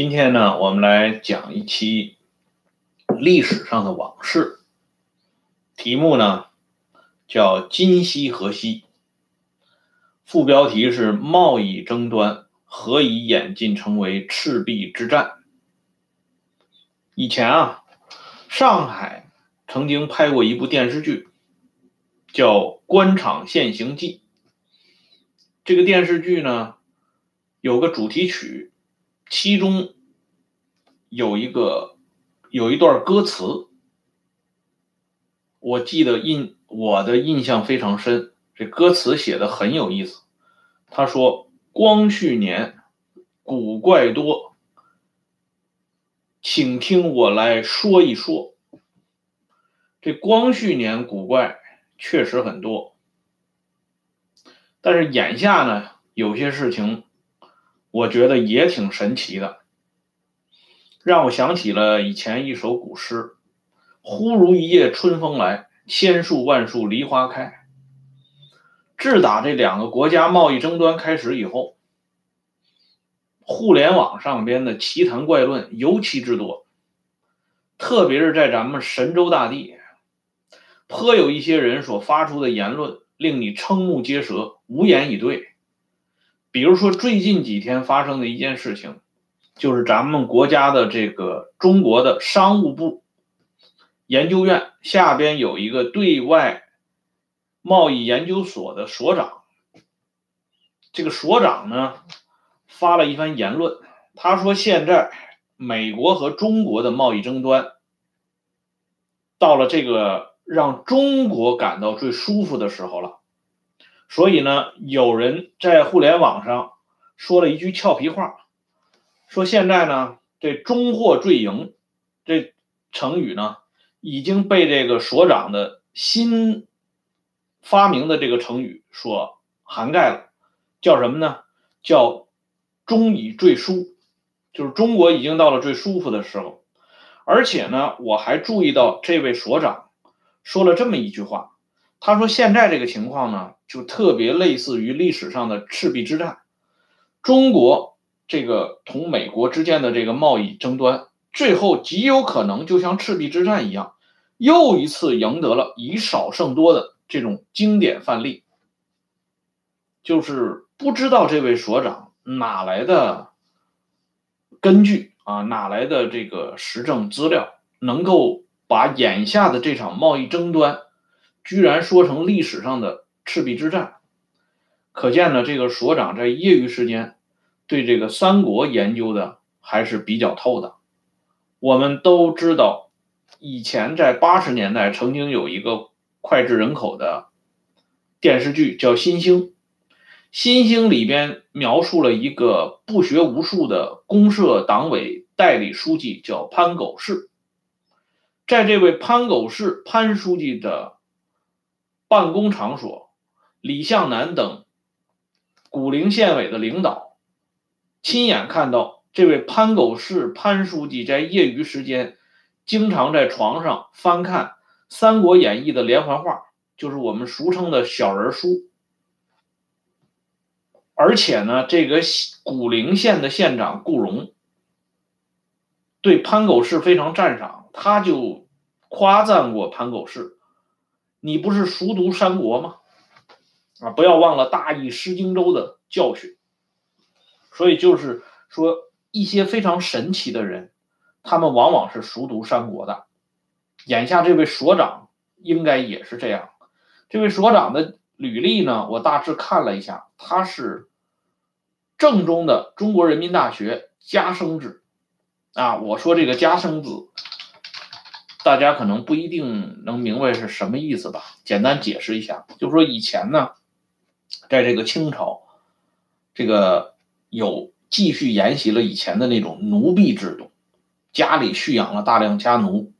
今天呢，我们来讲一期历史上的往事，题目呢叫“今夕何夕”，副标题是“贸易争端何以演进成为赤壁之战”。以前啊，上海曾经拍过一部电视剧，叫《官场现形记》。这个电视剧呢，有个主题曲。其中有一个有一段歌词，我记得印我的印象非常深。这歌词写的很有意思。他说：“光绪年，古怪多，请听我来说一说。”这光绪年古怪确实很多，但是眼下呢，有些事情。我觉得也挺神奇的，让我想起了以前一首古诗：“忽如一夜春风来，千树万树梨花开。”自打这两个国家贸易争端开始以后，互联网上边的奇谈怪论尤其之多，特别是在咱们神州大地，颇有一些人所发出的言论，令你瞠目结舌，无言以对。比如说，最近几天发生的一件事情，就是咱们国家的这个中国的商务部研究院下边有一个对外贸易研究所的所长，这个所长呢发了一番言论，他说现在美国和中国的贸易争端到了这个让中国感到最舒服的时候了。所以呢，有人在互联网上说了一句俏皮话，说现在呢，这“中货最赢”这成语呢，已经被这个所长的新发明的这个成语所涵盖了，叫什么呢？叫“中以最舒”，就是中国已经到了最舒服的时候。而且呢，我还注意到这位所长说了这么一句话。他说：“现在这个情况呢，就特别类似于历史上的赤壁之战，中国这个同美国之间的这个贸易争端，最后极有可能就像赤壁之战一样，又一次赢得了以少胜多的这种经典范例。就是不知道这位所长哪来的根据啊，哪来的这个实证资料，能够把眼下的这场贸易争端。”居然说成历史上的赤壁之战，可见呢，这个所长在业余时间对这个三国研究的还是比较透的。我们都知道，以前在八十年代曾经有一个脍炙人口的电视剧叫《新星》，《新星》里边描述了一个不学无术的公社党委代理书记叫潘狗世，在这位潘狗世潘书记的。办公场所，李向南等古陵县委的领导亲眼看到这位潘狗世潘书记在业余时间经常在床上翻看《三国演义》的连环画，就是我们俗称的小人书。而且呢，这个古陵县的县长顾荣对潘狗世非常赞赏，他就夸赞过潘狗世。你不是熟读三国吗？啊，不要忘了大意失荆州的教训。所以就是说，一些非常神奇的人，他们往往是熟读三国的。眼下这位所长应该也是这样。这位所长的履历呢，我大致看了一下，他是正宗的中国人民大学家生子。啊，我说这个家生子。大家可能不一定能明白是什么意思吧？简单解释一下，就是说以前呢，在这个清朝，这个有继续沿袭了以前的那种奴婢制度，家里蓄养了大量家奴，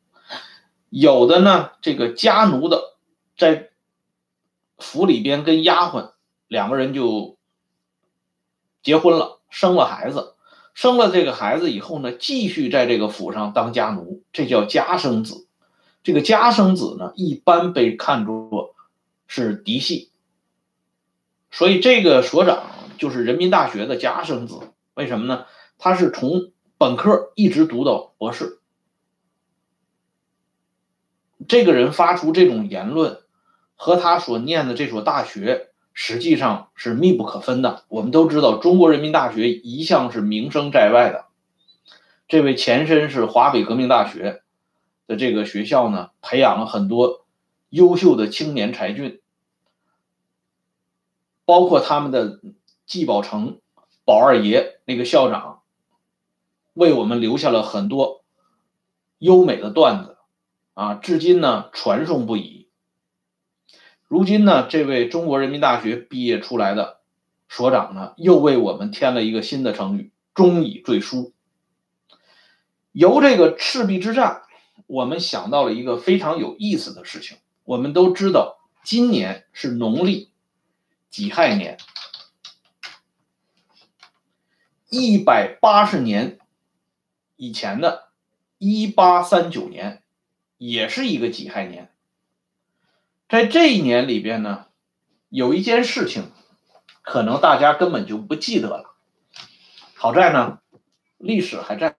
有的呢，这个家奴的在府里边跟丫鬟两个人就结婚了，生了孩子。生了这个孩子以后呢，继续在这个府上当家奴，这叫家生子。这个家生子呢，一般被看作是嫡系，所以这个所长就是人民大学的家生子。为什么呢？他是从本科一直读到博士。这个人发出这种言论，和他所念的这所大学实际上是密不可分的。我们都知道，中国人民大学一向是名声在外的。这位前身是华北革命大学的这个学校呢，培养了很多优秀的青年才俊，包括他们的季宝成、宝二爷那个校长，为我们留下了很多优美的段子。啊，至今呢传颂不已。如今呢，这位中国人民大学毕业出来的所长呢，又为我们添了一个新的成语“忠以赘书”。由这个赤壁之战，我们想到了一个非常有意思的事情。我们都知道，今年是农历己亥年，一百八十年以前的一八三九年。也是一个己亥年，在这一年里边呢，有一件事情，可能大家根本就不记得了。好在呢，历史还在，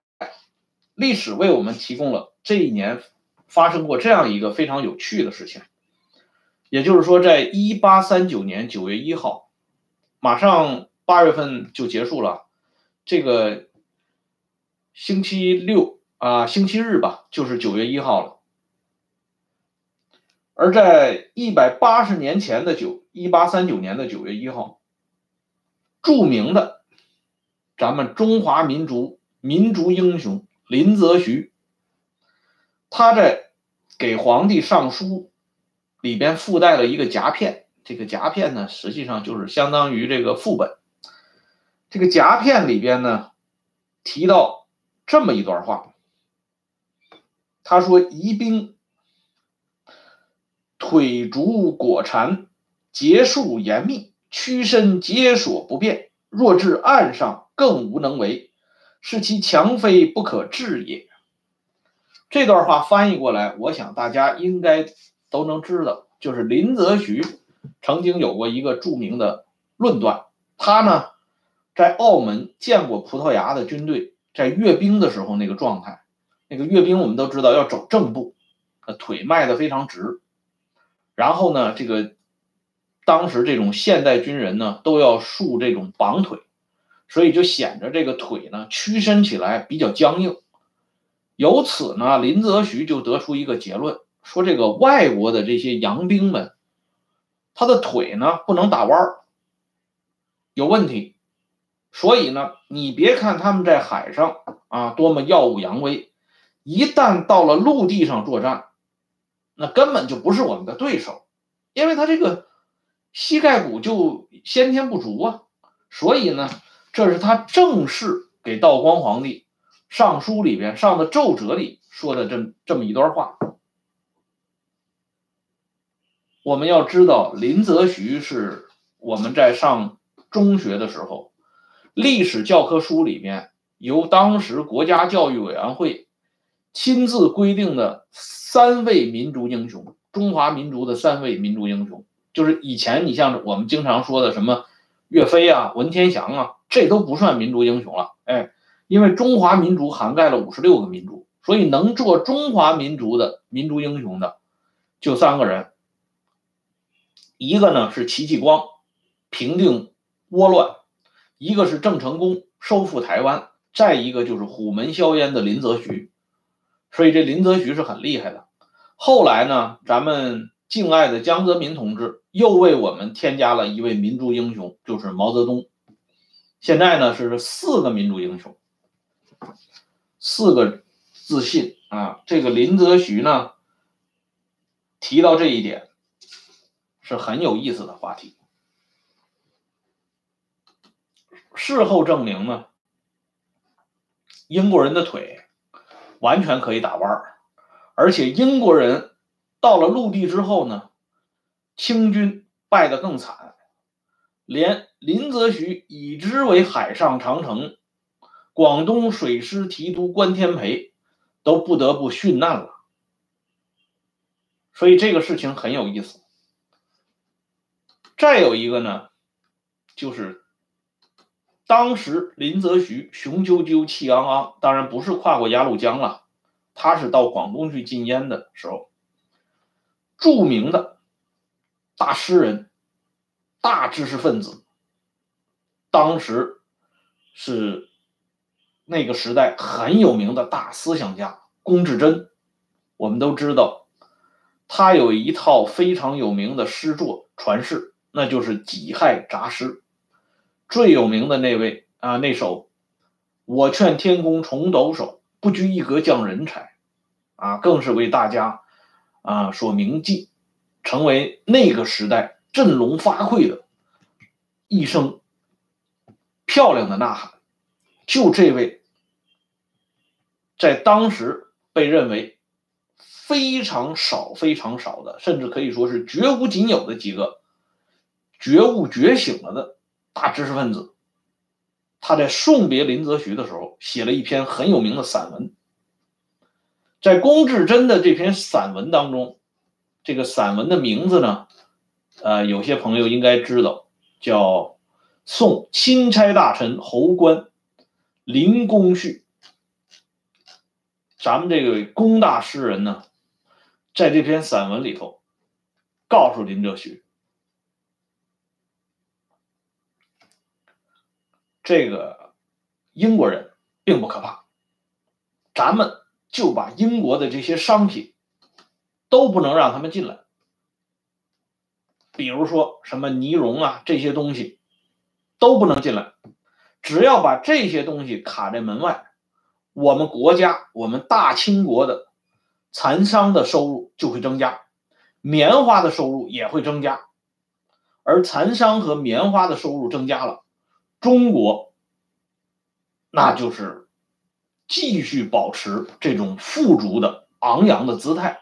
历史为我们提供了这一年发生过这样一个非常有趣的事情。也就是说，在一八三九年九月一号，马上八月份就结束了，这个星期六啊，星期日吧，就是九月一号了。而在一百八十年前的九一八三九年的九月一号，著名的咱们中华民族民族英雄林则徐，他在给皇帝上书里边附带了一个夹片，这个夹片呢，实际上就是相当于这个副本。这个夹片里边呢，提到这么一段话，他说：“宜宾。”腿足果缠，结束严密，屈身解锁不便。若至岸上，更无能为，是其强非不可治也。这段话翻译过来，我想大家应该都能知道，就是林则徐曾经有过一个著名的论断。他呢，在澳门见过葡萄牙的军队在阅兵的时候那个状态。那个阅兵我们都知道要走正步，呃腿迈得非常直。然后呢，这个当时这种现代军人呢，都要束这种绑腿，所以就显着这个腿呢屈伸起来比较僵硬。由此呢，林则徐就得出一个结论，说这个外国的这些洋兵们，他的腿呢不能打弯儿，有问题。所以呢，你别看他们在海上啊多么耀武扬威，一旦到了陆地上作战。那根本就不是我们的对手，因为他这个膝盖骨就先天不足啊，所以呢，这是他正式给道光皇帝上书里边上的奏折里说的这这么一段话。我们要知道，林则徐是我们在上中学的时候，历史教科书里面由当时国家教育委员会亲自规定的。三位民族英雄，中华民族的三位民族英雄，就是以前你像我们经常说的什么岳飞啊、文天祥啊，这都不算民族英雄了。哎，因为中华民族涵盖了五十六个民族，所以能做中华民族的民族英雄的就三个人，一个呢是戚继光，平定倭乱；一个是郑成功，收复台湾；再一个就是虎门销烟的林则徐。所以这林则徐是很厉害的。后来呢，咱们敬爱的江泽民同志又为我们添加了一位民族英雄，就是毛泽东。现在呢是四个民族英雄，四个自信啊。这个林则徐呢提到这一点是很有意思的话题。事后证明呢，英国人的腿。完全可以打弯，而且英国人到了陆地之后呢，清军败得更惨，连林则徐以之为海上长城、广东水师提督关天培都不得不殉难了。所以这个事情很有意思。再有一个呢，就是当时林则徐雄赳赳气昂昂，当然不是跨过鸭绿江了，他是到广东去禁烟的时候，著名的大诗人、大知识分子，当时是那个时代很有名的大思想家龚自珍。我们都知道，他有一套非常有名的诗作传世，那就是《己亥杂诗》。最有名的那位啊，那首“我劝天公重抖擞，不拘一格降人才”，啊，更是为大家啊所铭记，成为那个时代振聋发聩的一声漂亮的呐喊。就这位，在当时被认为非常少、非常少的，甚至可以说是绝无仅有的几个觉悟觉醒了的。大知识分子，他在送别林则徐的时候，写了一篇很有名的散文。在龚自珍的这篇散文当中，这个散文的名字呢，呃，有些朋友应该知道，叫《送钦差大臣侯官林公序》。咱们这位龚大诗人呢，在这篇散文里头，告诉林则徐。这个英国人并不可怕，咱们就把英国的这些商品都不能让他们进来，比如说什么尼龙啊这些东西都不能进来，只要把这些东西卡在门外，我们国家我们大清国的蚕商的收入就会增加，棉花的收入也会增加，而蚕商和棉花的收入增加了。中国，那就是继续保持这种富足的昂扬的姿态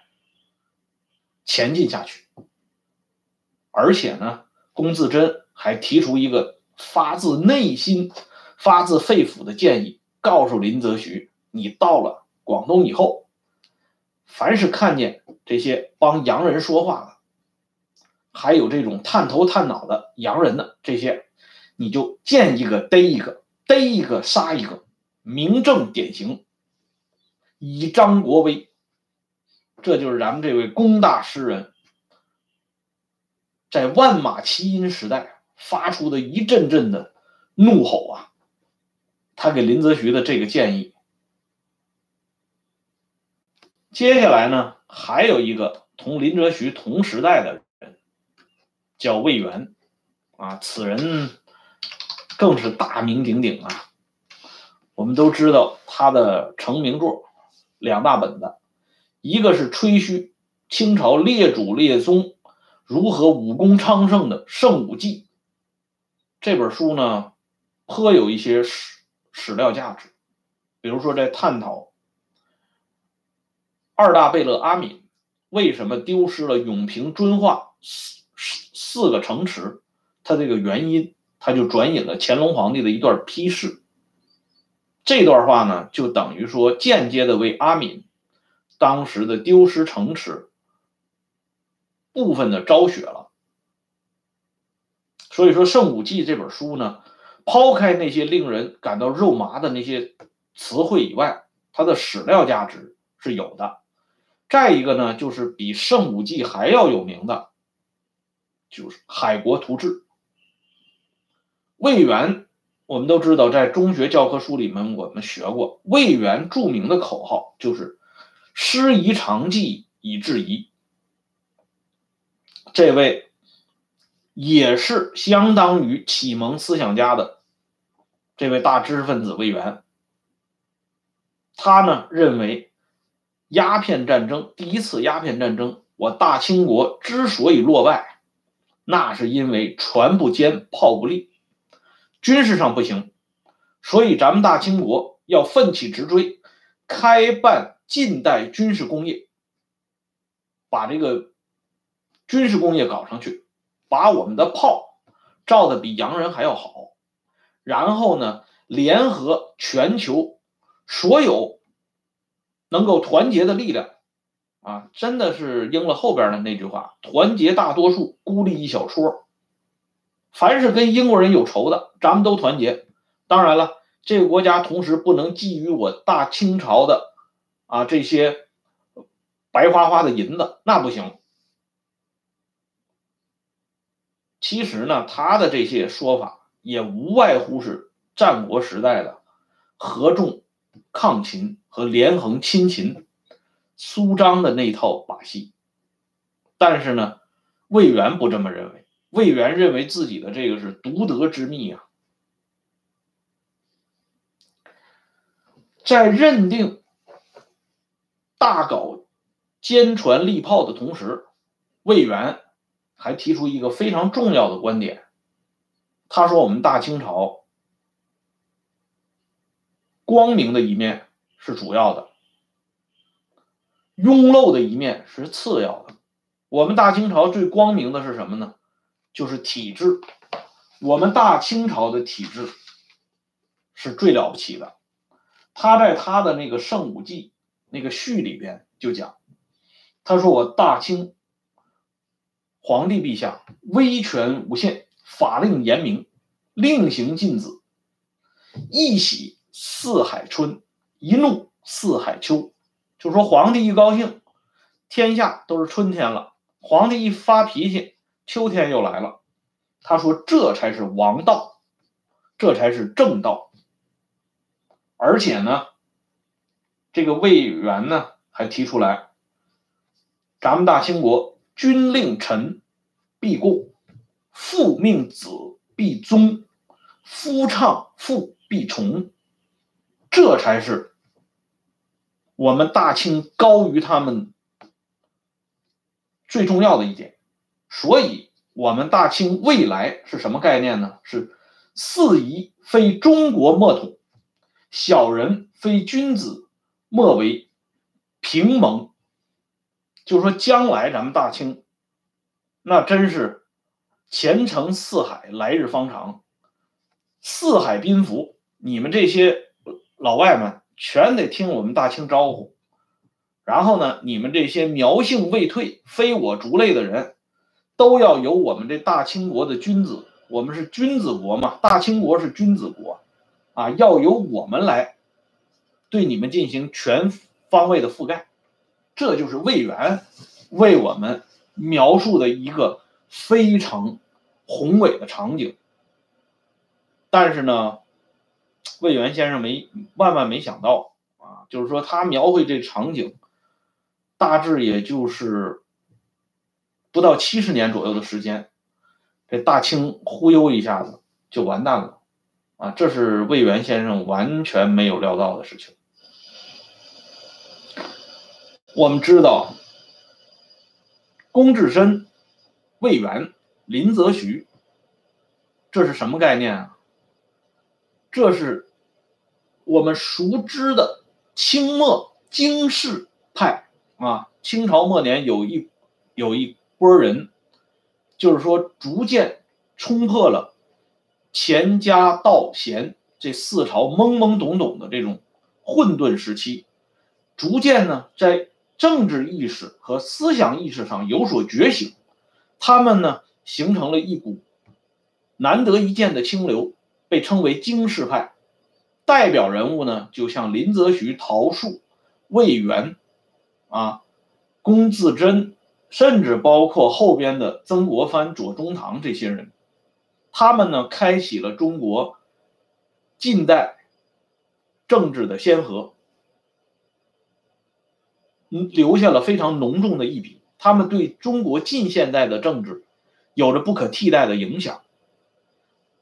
前进下去。而且呢，龚自珍还提出一个发自内心、发自肺腑的建议，告诉林则徐：你到了广东以后，凡是看见这些帮洋人说话的，还有这种探头探脑的洋人的这些。你就见一个逮一个，逮一个杀一个，明正典型，以彰国威。这就是咱们这位功大诗人，在万马齐喑时代发出的一阵阵的怒吼啊！他给林则徐的这个建议。接下来呢，还有一个同林则徐同时代的人，叫魏源，啊，此人。更是大名鼎鼎啊！我们都知道他的成名作两大本子，一个是吹嘘清朝列祖列宗如何武功昌盛的《圣武记》这本书呢，颇有一些史史料价值。比如说，在探讨二大贝勒阿敏为什么丢失了永平遵化四四四个城池，他这个原因。他就转引了乾隆皇帝的一段批示，这段话呢，就等于说间接的为阿敏当时的丢失城池部分的昭雪了。所以说，《圣武记》这本书呢，抛开那些令人感到肉麻的那些词汇以外，它的史料价值是有的。再一个呢，就是比《圣武记》还要有名的，就是《海国图志》。魏源，我们都知道，在中学教科书里面我们学过，魏源著名的口号就是“师夷长技以制夷”。这位也是相当于启蒙思想家的这位大知识分子魏源，他呢认为，鸦片战争第一次鸦片战争，我大清国之所以落败，那是因为船不坚，炮不利。军事上不行，所以咱们大清国要奋起直追，开办近代军事工业，把这个军事工业搞上去，把我们的炮造的比洋人还要好，然后呢，联合全球所有能够团结的力量，啊，真的是应了后边的那句话：团结大多数，孤立一小撮。凡是跟英国人有仇的，咱们都团结，当然了，这个国家同时不能觊觎我大清朝的啊这些白花花的银子，那不行。其实呢，他的这些说法也无外乎是战国时代的合纵抗秦和连横亲秦、苏张的那套把戏。但是呢，魏源不这么认为，魏源认为自己的这个是独得之秘啊。在认定大搞坚船利炮的同时，魏源。还提出一个非常重要的观点，他说：“我们大清朝光明的一面是主要的，庸陋的一面是次要的。我们大清朝最光明的是什么呢？就是体制。我们大清朝的体制是最了不起的。他在他的那个《圣武记》那个序里边就讲，他说我大清。”皇帝陛下威权无限，法令严明，令行禁止，一喜四海春，一怒四海秋。就说皇帝一高兴，天下都是春天了；皇帝一发脾气，秋天又来了。他说这才是王道，这才是正道。而且呢，这个魏源呢还提出来，咱们大清国。君令臣必过，父命子必宗，夫唱妇必从，这才是我们大清高于他们最重要的一点。所以，我们大清未来是什么概念呢？是四夷非中国莫统，小人非君子莫为平盟。就是说，将来咱们大清，那真是前程似海，来日方长，四海宾服。你们这些老外们全得听我们大清招呼。然后呢，你们这些苗姓未退、非我族类的人，都要由我们这大清国的君子，我们是君子国嘛，大清国是君子国，啊，要由我们来对你们进行全方位的覆盖。这就是魏源为我们描述的一个非常宏伟的场景，但是呢，魏源先生没万万没想到啊，就是说他描绘这场景，大致也就是不到七十年左右的时间，这大清忽悠一下子就完蛋了啊！这是魏源先生完全没有料到的事情。我们知道，龚自珍、魏源、林则徐，这是什么概念啊？这是我们熟知的清末经世派啊。清朝末年有一有一波人，就是说逐渐冲破了钱家道贤这四朝懵懵懂懂的这种混沌时期，逐渐呢在。政治意识和思想意识上有所觉醒，他们呢形成了一股难得一见的清流，被称为经世派。代表人物呢，就像林则徐、陶树、魏源，啊，龚自珍，甚至包括后边的曾国藩、左宗棠这些人，他们呢开启了中国近代政治的先河。留下了非常浓重的一笔，他们对中国近现代的政治有着不可替代的影响。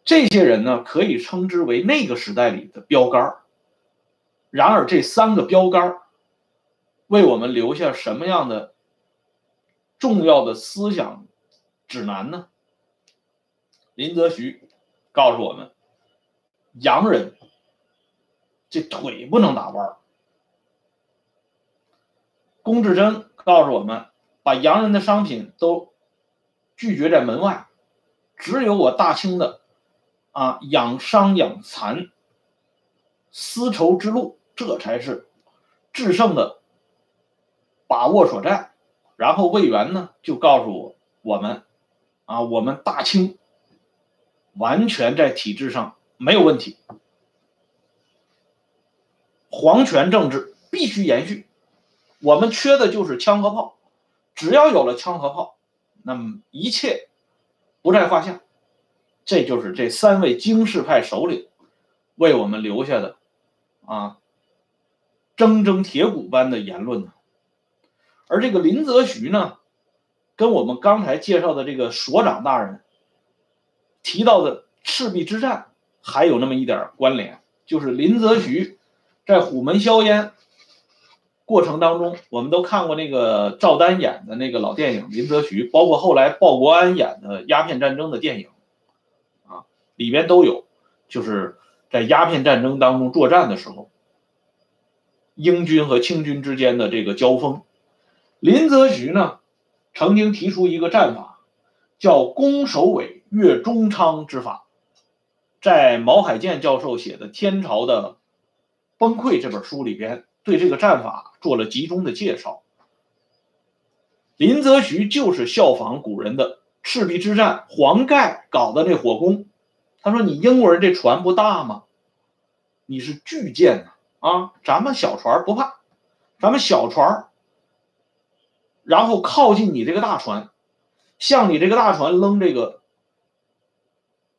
这些人呢，可以称之为那个时代里的标杆然而，这三个标杆为我们留下什么样的重要的思想指南呢？林则徐告诉我们：洋人这腿不能打弯龚自珍告诉我们，把洋人的商品都拒绝在门外，只有我大清的啊养商养蚕丝绸之路，这才是制胜的把握所在。然后魏源呢就告诉我我们啊，我们大清完全在体制上没有问题皇权政治必须延续，我们缺的就是枪和炮，只要有了枪和炮，那么一切不在话下。这就是这三位惊世派首领为我们留下的啊铮铮铁骨般的言论呢。而这个林则徐呢，跟我们刚才介绍的这个所长大人提到的赤壁之战还有那么一点关联，就是林则徐在虎门销烟过程当中，我们都看过那个赵丹演的那个老电影《林则徐》，包括后来鲍国安演的鸦片战争的电影啊。里边都有，就是在鸦片战争当中作战的时候，英军和清军之间的这个交锋。林则徐呢，曾经提出一个战法，叫“攻首尾，越中昌”之法，在毛海建教授写的《天朝的崩溃》这本书里边，对这个战法做了集中的介绍。林则徐就是效仿古人的赤壁之战，黄盖搞的那火攻。他说：“你英国人这船不大吗？你是巨舰呐啊！咱们小船不怕，咱们小船，然后靠近你这个大船，向你这个大船扔这个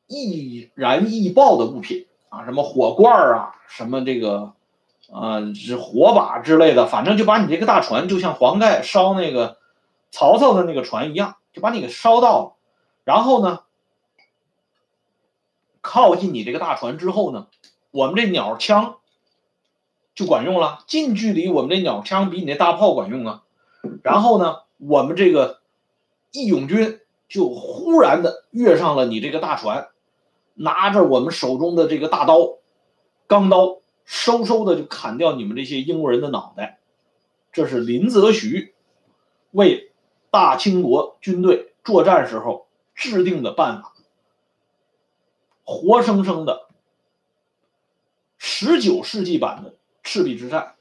易燃易爆的物品啊，什么火罐啊，什么这个，呃，是火把之类的，反正就把你这个大船，就像黄盖烧那个曹操的那个船一样，就把你给烧到了，然后呢？”靠近你这个大船之后呢，我们这鸟枪就管用了。近距离我们这鸟枪比你那大炮管用啊。然后呢，我们这个义勇军就忽然的跃上了你这个大船，拿着我们手中的这个大刀、钢刀，嗖嗖的就砍掉你们这些英国人的脑袋。这是林则徐为大清国军队作战时候制定的办法。活生生的十九世纪版的赤壁之战，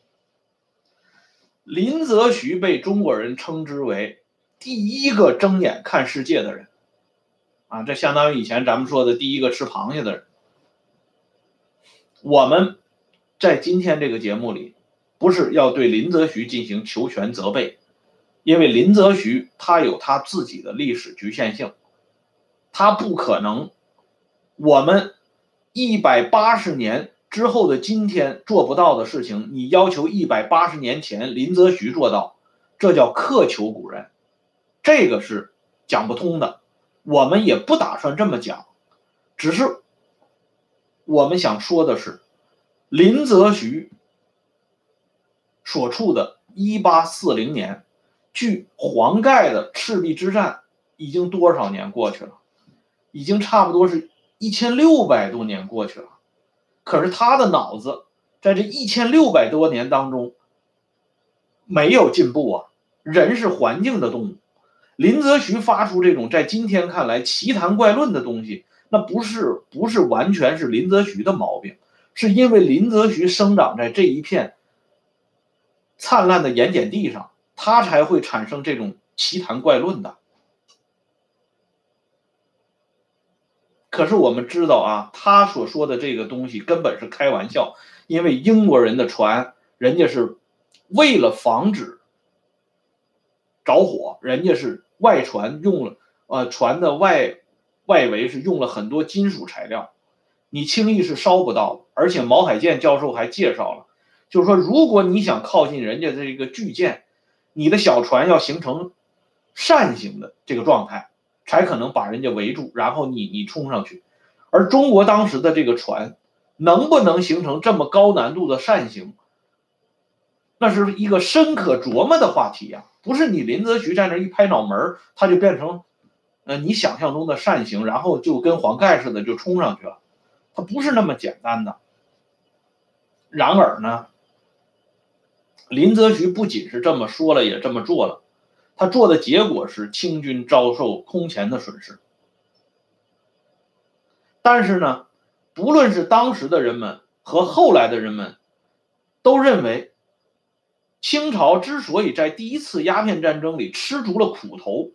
林则徐被中国人称之为第一个睁眼看世界的人，啊，这相当于以前咱们说的第一个吃螃蟹的人。我们在今天这个节目里，不是要对林则徐进行求全责备，因为林则徐他有他自己的历史局限性，他不可能。我们一百八十年之后的今天做不到的事情，你要求一百八十年前林则徐做到，这叫苛求古人，这个是讲不通的。我们也不打算这么讲，只是我们想说的是，林则徐所处的一八四零年，距黄盖的赤壁之战已经多少年过去了？已经差不多是。一千六百多年过去了，可是他的脑子在这一千六百多年当中没有进步啊！人是环境的动物，林则徐发出这种在今天看来奇谈怪论的东西，那不是不是完全是林则徐的毛病，是因为林则徐生长在这一片灿烂的盐碱地上，他才会产生这种奇谈怪论的。可是我们知道啊，他所说的这个东西根本是开玩笑，因为英国人的船，人家是为了防止着火，人家是外船用了，呃，船的外外围是用了很多金属材料，你轻易是烧不到的。而且毛海建教授还介绍了，就是说，如果你想靠近人家这个巨舰，你的小船要形成扇形的这个状态。才可能把人家围住，然后你你冲上去，而中国当时的这个船能不能形成这么高难度的扇形，那是一个深可琢磨的话题呀。不是你林则徐在那一拍脑门他就变成，呃，你想象中的扇形，然后就跟黄盖似的就冲上去了，他不是那么简单的。然而呢，林则徐不仅是这么说了，也这么做了。他做的结果是清军遭受空前的损失，但是呢，不论是当时的人们和后来的人们，都认为，清朝之所以在第一次鸦片战争里吃足了苦头，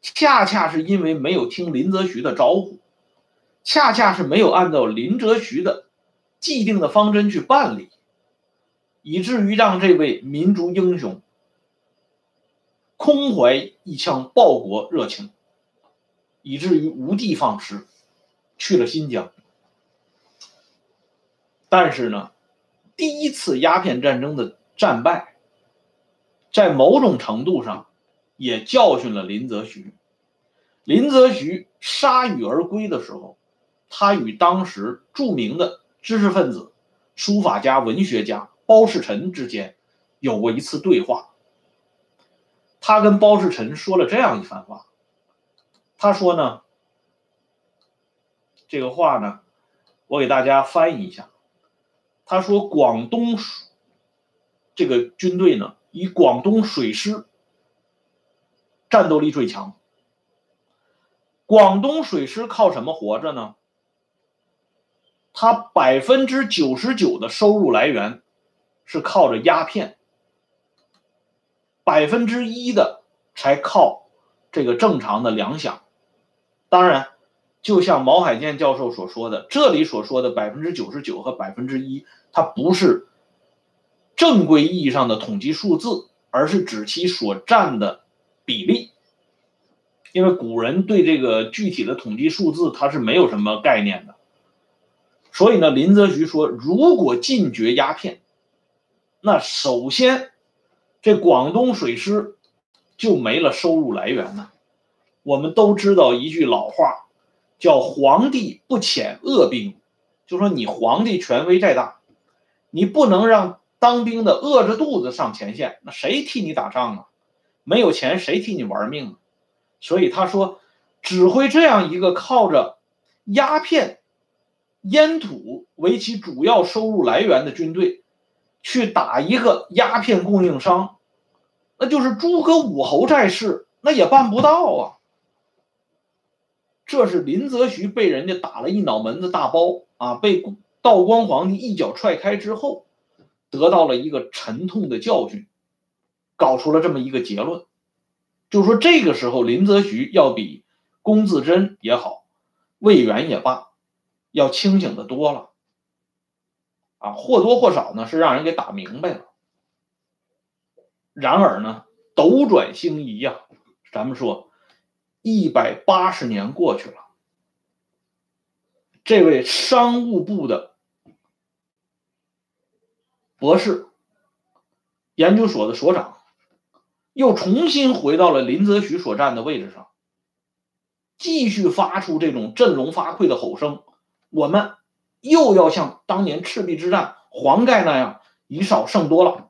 恰恰是因为没有听林则徐的招呼，恰恰是没有按照林则徐的既定的方针去办理，以至于让这位民族英雄空怀一腔报国热情，以至于无的放矢，去了新疆。但是呢，第一次鸦片战争的战败，在某种程度上也教训了林则徐。林则徐铩羽而归的时候，他与当时著名的知识分子、书法家、文学家包世臣之间有过一次对话。他跟包世臣说了这样一番话。他说呢，这个话呢，我给大家翻译一下。他说：“广东这个军队呢，以广东水师战斗力最强。广东水师靠什么活着呢？他百分之九十九的收入来源是靠着鸦片，百分之一的才靠这个正常的粮饷。当然。”就像毛海建教授所说的，这里所说的百分之九十九和百分之一，它不是正规意义上的统计数字，而是指其所占的比例。因为古人对这个具体的统计数字，他是没有什么概念的。所以呢，林则徐说，如果禁绝鸦片，那首先这广东水师就没了收入来源呢。我们都知道一句老话。叫皇帝不遣恶兵，就说你皇帝权威再大，你不能让当兵的饿着肚子上前线，那谁替你打仗啊？没有钱谁替你玩命啊？所以他说，指挥这样一个靠着鸦片、烟土为其主要收入来源的军队，去打一个鸦片供应商，那就是诸葛武侯在世那也办不到啊。这是林则徐被人家打了一脑门子大包啊，被道光皇帝一脚踹开之后，得到了一个沉痛的教训，搞出了这么一个结论，就说这个时候林则徐要比龚自珍也好，魏源也罢，要清醒的多了，啊，或多或少呢是让人给打明白了。然而呢，斗转星移呀，咱们说。一百八十年过去了，这位商务部的博士、研究所的所长，又重新回到了林则徐所站的位置上，继续发出这种振聋发聩的吼声：“我们又要像当年赤壁之战黄盖那样以少胜多了。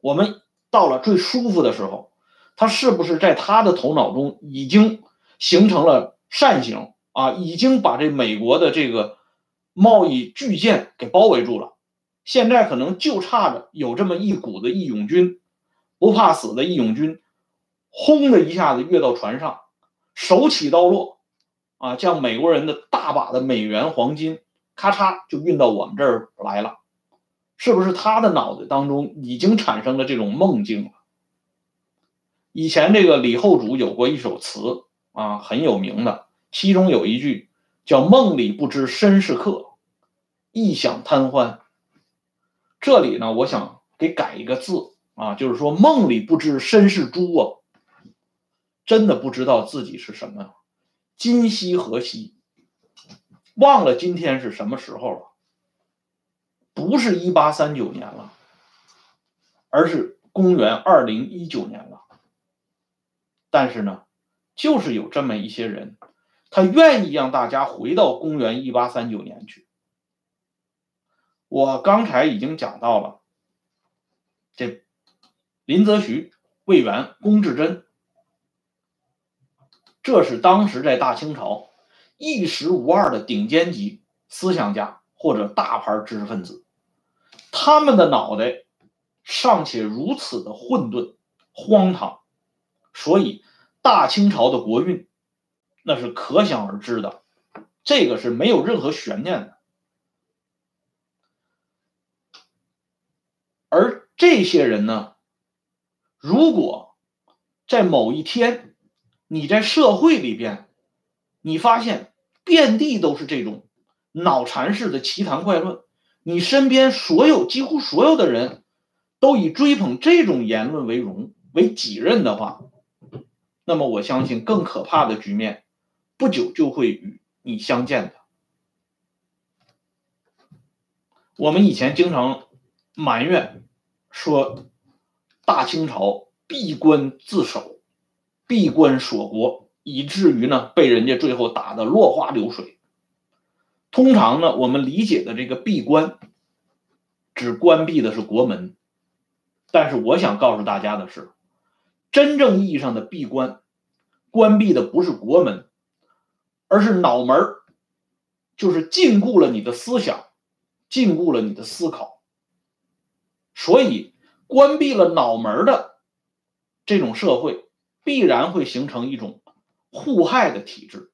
我们到了最舒服的时候。”他是不是在他的头脑中已经？形成了扇形啊，已经把这美国的这个贸易巨舰给包围住了。现在可能就差着有这么一股子义勇军，不怕死的义勇军，轰的一下子跃到船上，手起刀落，啊，将美国人的大把的美元黄金，咔嚓就运到我们这儿来了。是不是他的脑子当中已经产生了这种梦境了？以前这个李后主有过一首词。啊，很有名的，其中有一句叫“梦里不知身是客，一想贪欢”。这里呢，我想给改一个字啊，就是说梦里不知身是猪啊，真的不知道自己是什么，今夕何夕，忘了今天是什么时候了，不是一八三九年了，而是公元二零一九年了。但是呢。就是有这么一些人，他愿意让大家回到公元一八三九年去。我刚才已经讲到了，这林则徐、魏源、龚自珍，这是当时在大清朝一时无二的顶尖级思想家或者大牌知识分子，他们的脑袋尚且如此的混沌、荒唐，所以。大清朝的国运，那是可想而知的，这个是没有任何悬念的。而这些人呢，如果在某一天你在社会里边，你发现遍地都是这种脑残式的奇谈怪论，你身边所有几乎所有的人都以追捧这种言论为荣为己任的话，那么我相信更可怕的局面不久就会与你相见的。我们以前经常埋怨说，大清朝闭关自守，闭关锁国，以至于呢被人家最后打得落花流水。通常呢，我们理解的这个闭关，只关闭的是国门。但是我想告诉大家的是，真正意义上的闭关，关闭的不是国门，而是脑门就是禁锢了你的思想，禁锢了你的思考。所以，关闭了脑门的这种社会，必然会形成一种互害的体制，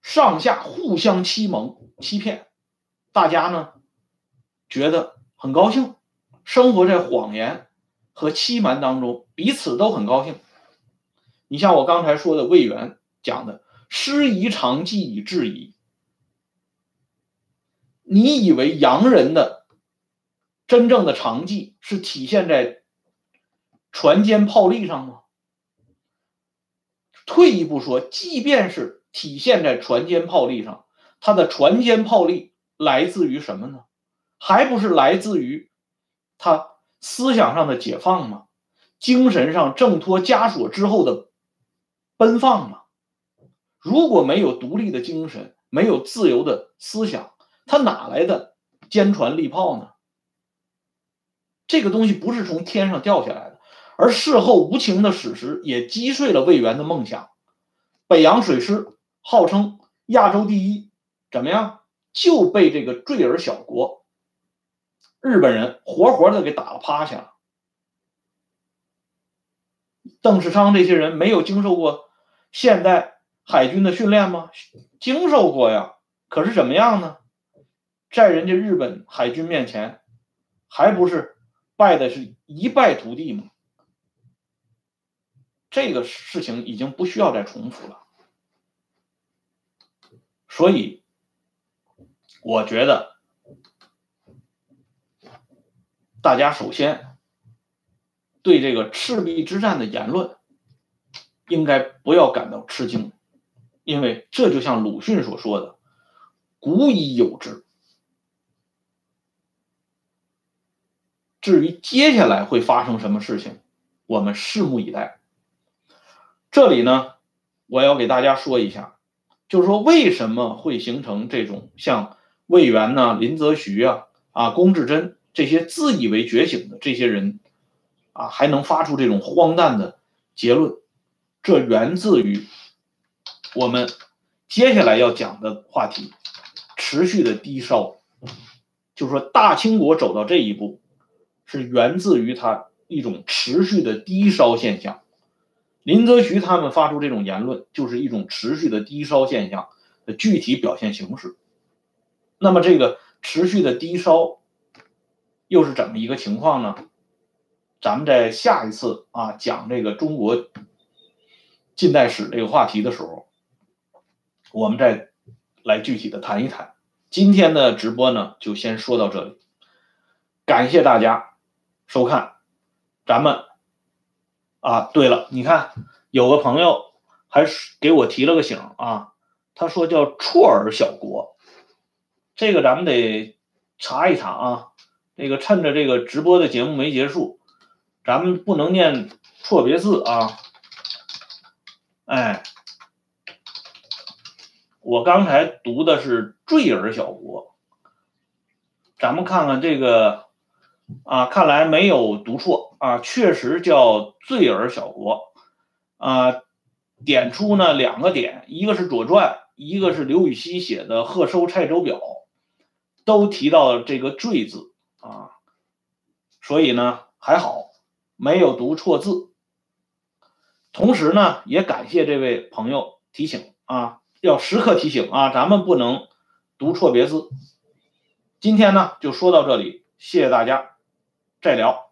上下互相欺蒙欺骗，大家呢觉得很高兴。生活在谎言和欺瞒当中，彼此都很高兴。你像我刚才说的魏源讲的“师夷长技以制夷”，你以为洋人的真正的长技是体现在船坚炮利上吗？退一步说，即便是体现在船坚炮利上，他的船坚炮利来自于什么呢？还不是来自于？他思想上的解放吗？精神上挣脱枷锁之后的奔放吗？如果没有独立的精神，没有自由的思想，他哪来的坚船利炮呢？这个东西不是从天上掉下来，而事后无情的史实也击碎了魏源的梦想。北洋水师号称亚洲第一，怎么样就被这个坠儿小国？日本人活活的给打了趴下了。邓世昌这些人没有经受过现代海军的训练吗？经受过呀。可是怎么样呢？在人家日本海军面前，还不是败的是一败涂地吗？这个事情已经不需要再重复了。所以，我觉得。大家首先对这个赤壁之战的言论，应该不要感到吃惊，因为这就像鲁迅所说的“古已有之”。至于接下来会发生什么事情，我们拭目以待。这里呢，我要给大家说一下，就是说为什么会形成这种像魏源呐、林则徐啊、啊龚自珍。这些自以为觉醒的这些人，啊，还能发出这种荒诞的结论，这源自于我们接下来要讲的话题——持续的低烧。就是说，大清国走到这一步，是源自于它一种持续的低烧现象。林则徐他们发出这种言论，就是一种持续的低烧现象的具体表现形式。那么，这个持续的低烧。又是怎么一个情况呢？咱们在下一次啊讲这个中国近代史这个话题的时候，我们再来具体的谈一谈。今天的直播呢，就先说到这里，感谢大家收看。咱们啊，对了，你看有个朋友还给我提了个醒啊，他说叫绰尔小国，这个咱们得查一查啊。这个趁着这个直播的节目没结束，咱们不能念错别字啊！哎，我刚才读的是坠尔小国，咱们看看这个啊，看来没有读错啊，确实叫坠儿小国啊。点出呢两个点，一个是《左传》，一个是刘禹锡写的《贺收蔡州表》，都提到这个“坠”字。啊，所以呢还好没有读错字，同时呢也感谢这位朋友提醒啊，要时刻提醒啊，咱们不能读错别字。今天呢就说到这里，谢谢大家，再聊。